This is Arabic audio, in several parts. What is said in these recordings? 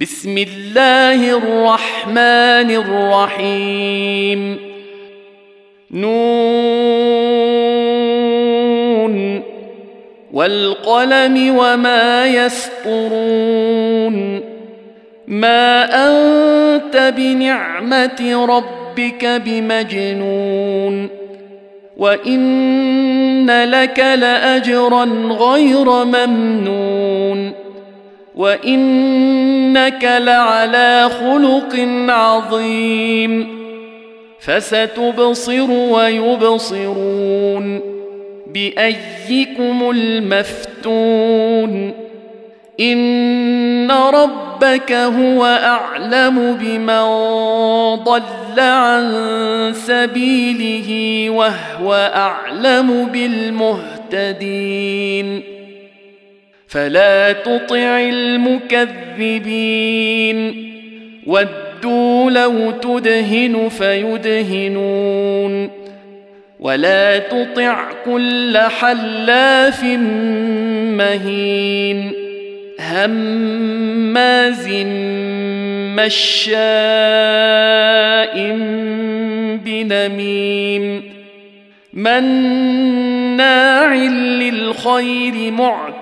بسم الله الرحمن الرحيم. نون. والقلم وما يسطرون. ما أنت بنعمة ربك بمجنون. وإن لك لأجرا غير ممنون. وانك لعلى خلق عظيم فستبصر ويبصرون بايكم المفتون ان ربك هو اعلم بمن ضل عن سبيله وهو اعلم بالمهتدين فلا تطع المكذبين. ودوا لو تدهن فيدهنون. ولا تطع كل حلاف مهين. هماز مشاء بنميم. مناع للخير معتد.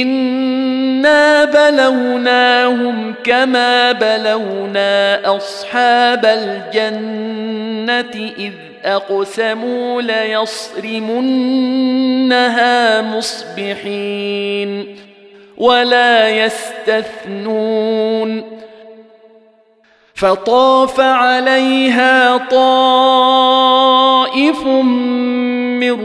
انا بلوناهم كما بلونا اصحاب الجنه اذ اقسموا ليصرمنها مصبحين ولا يستثنون فطاف عليها طائف من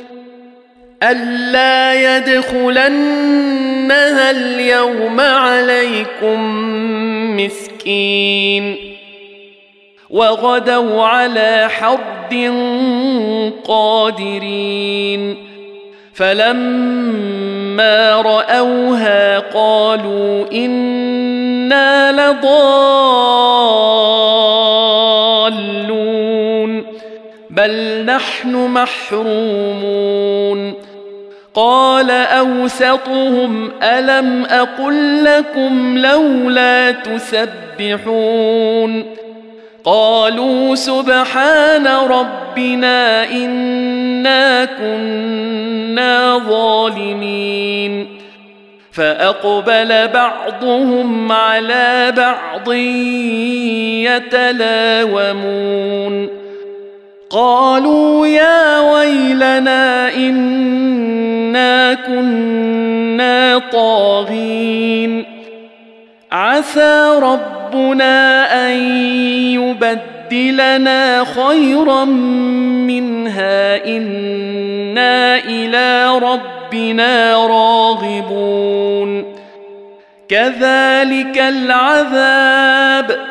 ألا يدخلنها اليوم عليكم مسكين وغدوا على حرد قادرين فلما رأوها قالوا إنا لضالون بل نحن محرومون قال أوسطهم ألم أقل لكم لولا تسبحون قالوا سبحان ربنا إنا كنا ظالمين فأقبل بعضهم على بعض يتلاومون قالوا يا ويلنا إنا كنا طاغين. عسى ربنا أن يبدلنا خيرا منها. إنا إلى ربنا راغبون. كذلك العذاب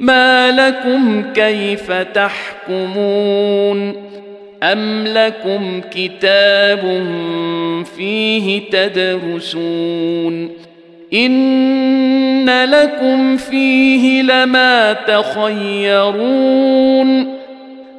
ما لكم كيف تحكمون أم لكم كتاب فيه تدرسون إن لكم فيه لما تخيرون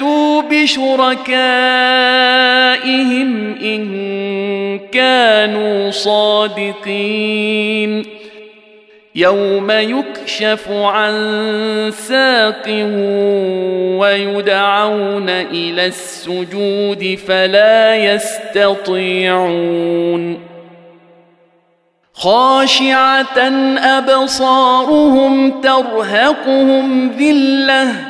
فلياتوا بشركائهم إن كانوا صادقين. يوم يكشف عن ساق ويدعون إلى السجود فلا يستطيعون. خاشعة أبصارهم ترهقهم ذلة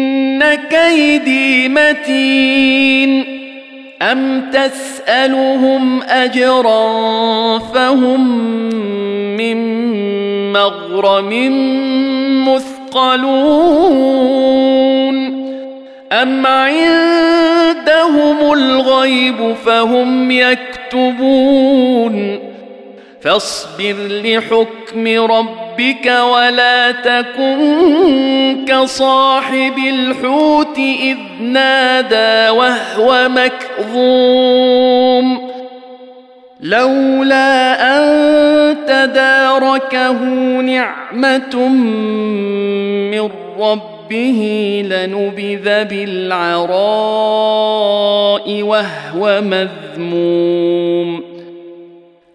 كيدي متين أم تسألهم أجرا فهم من مغرم مثقلون أم عندهم الغيب فهم يكتبون فاصبر لحكم ربك ولا تكن كصاحب الحوت إذ نادى وهو مكظوم. لولا أن تداركه نعمة من ربه لنبذ بالعراء وهو مذموم.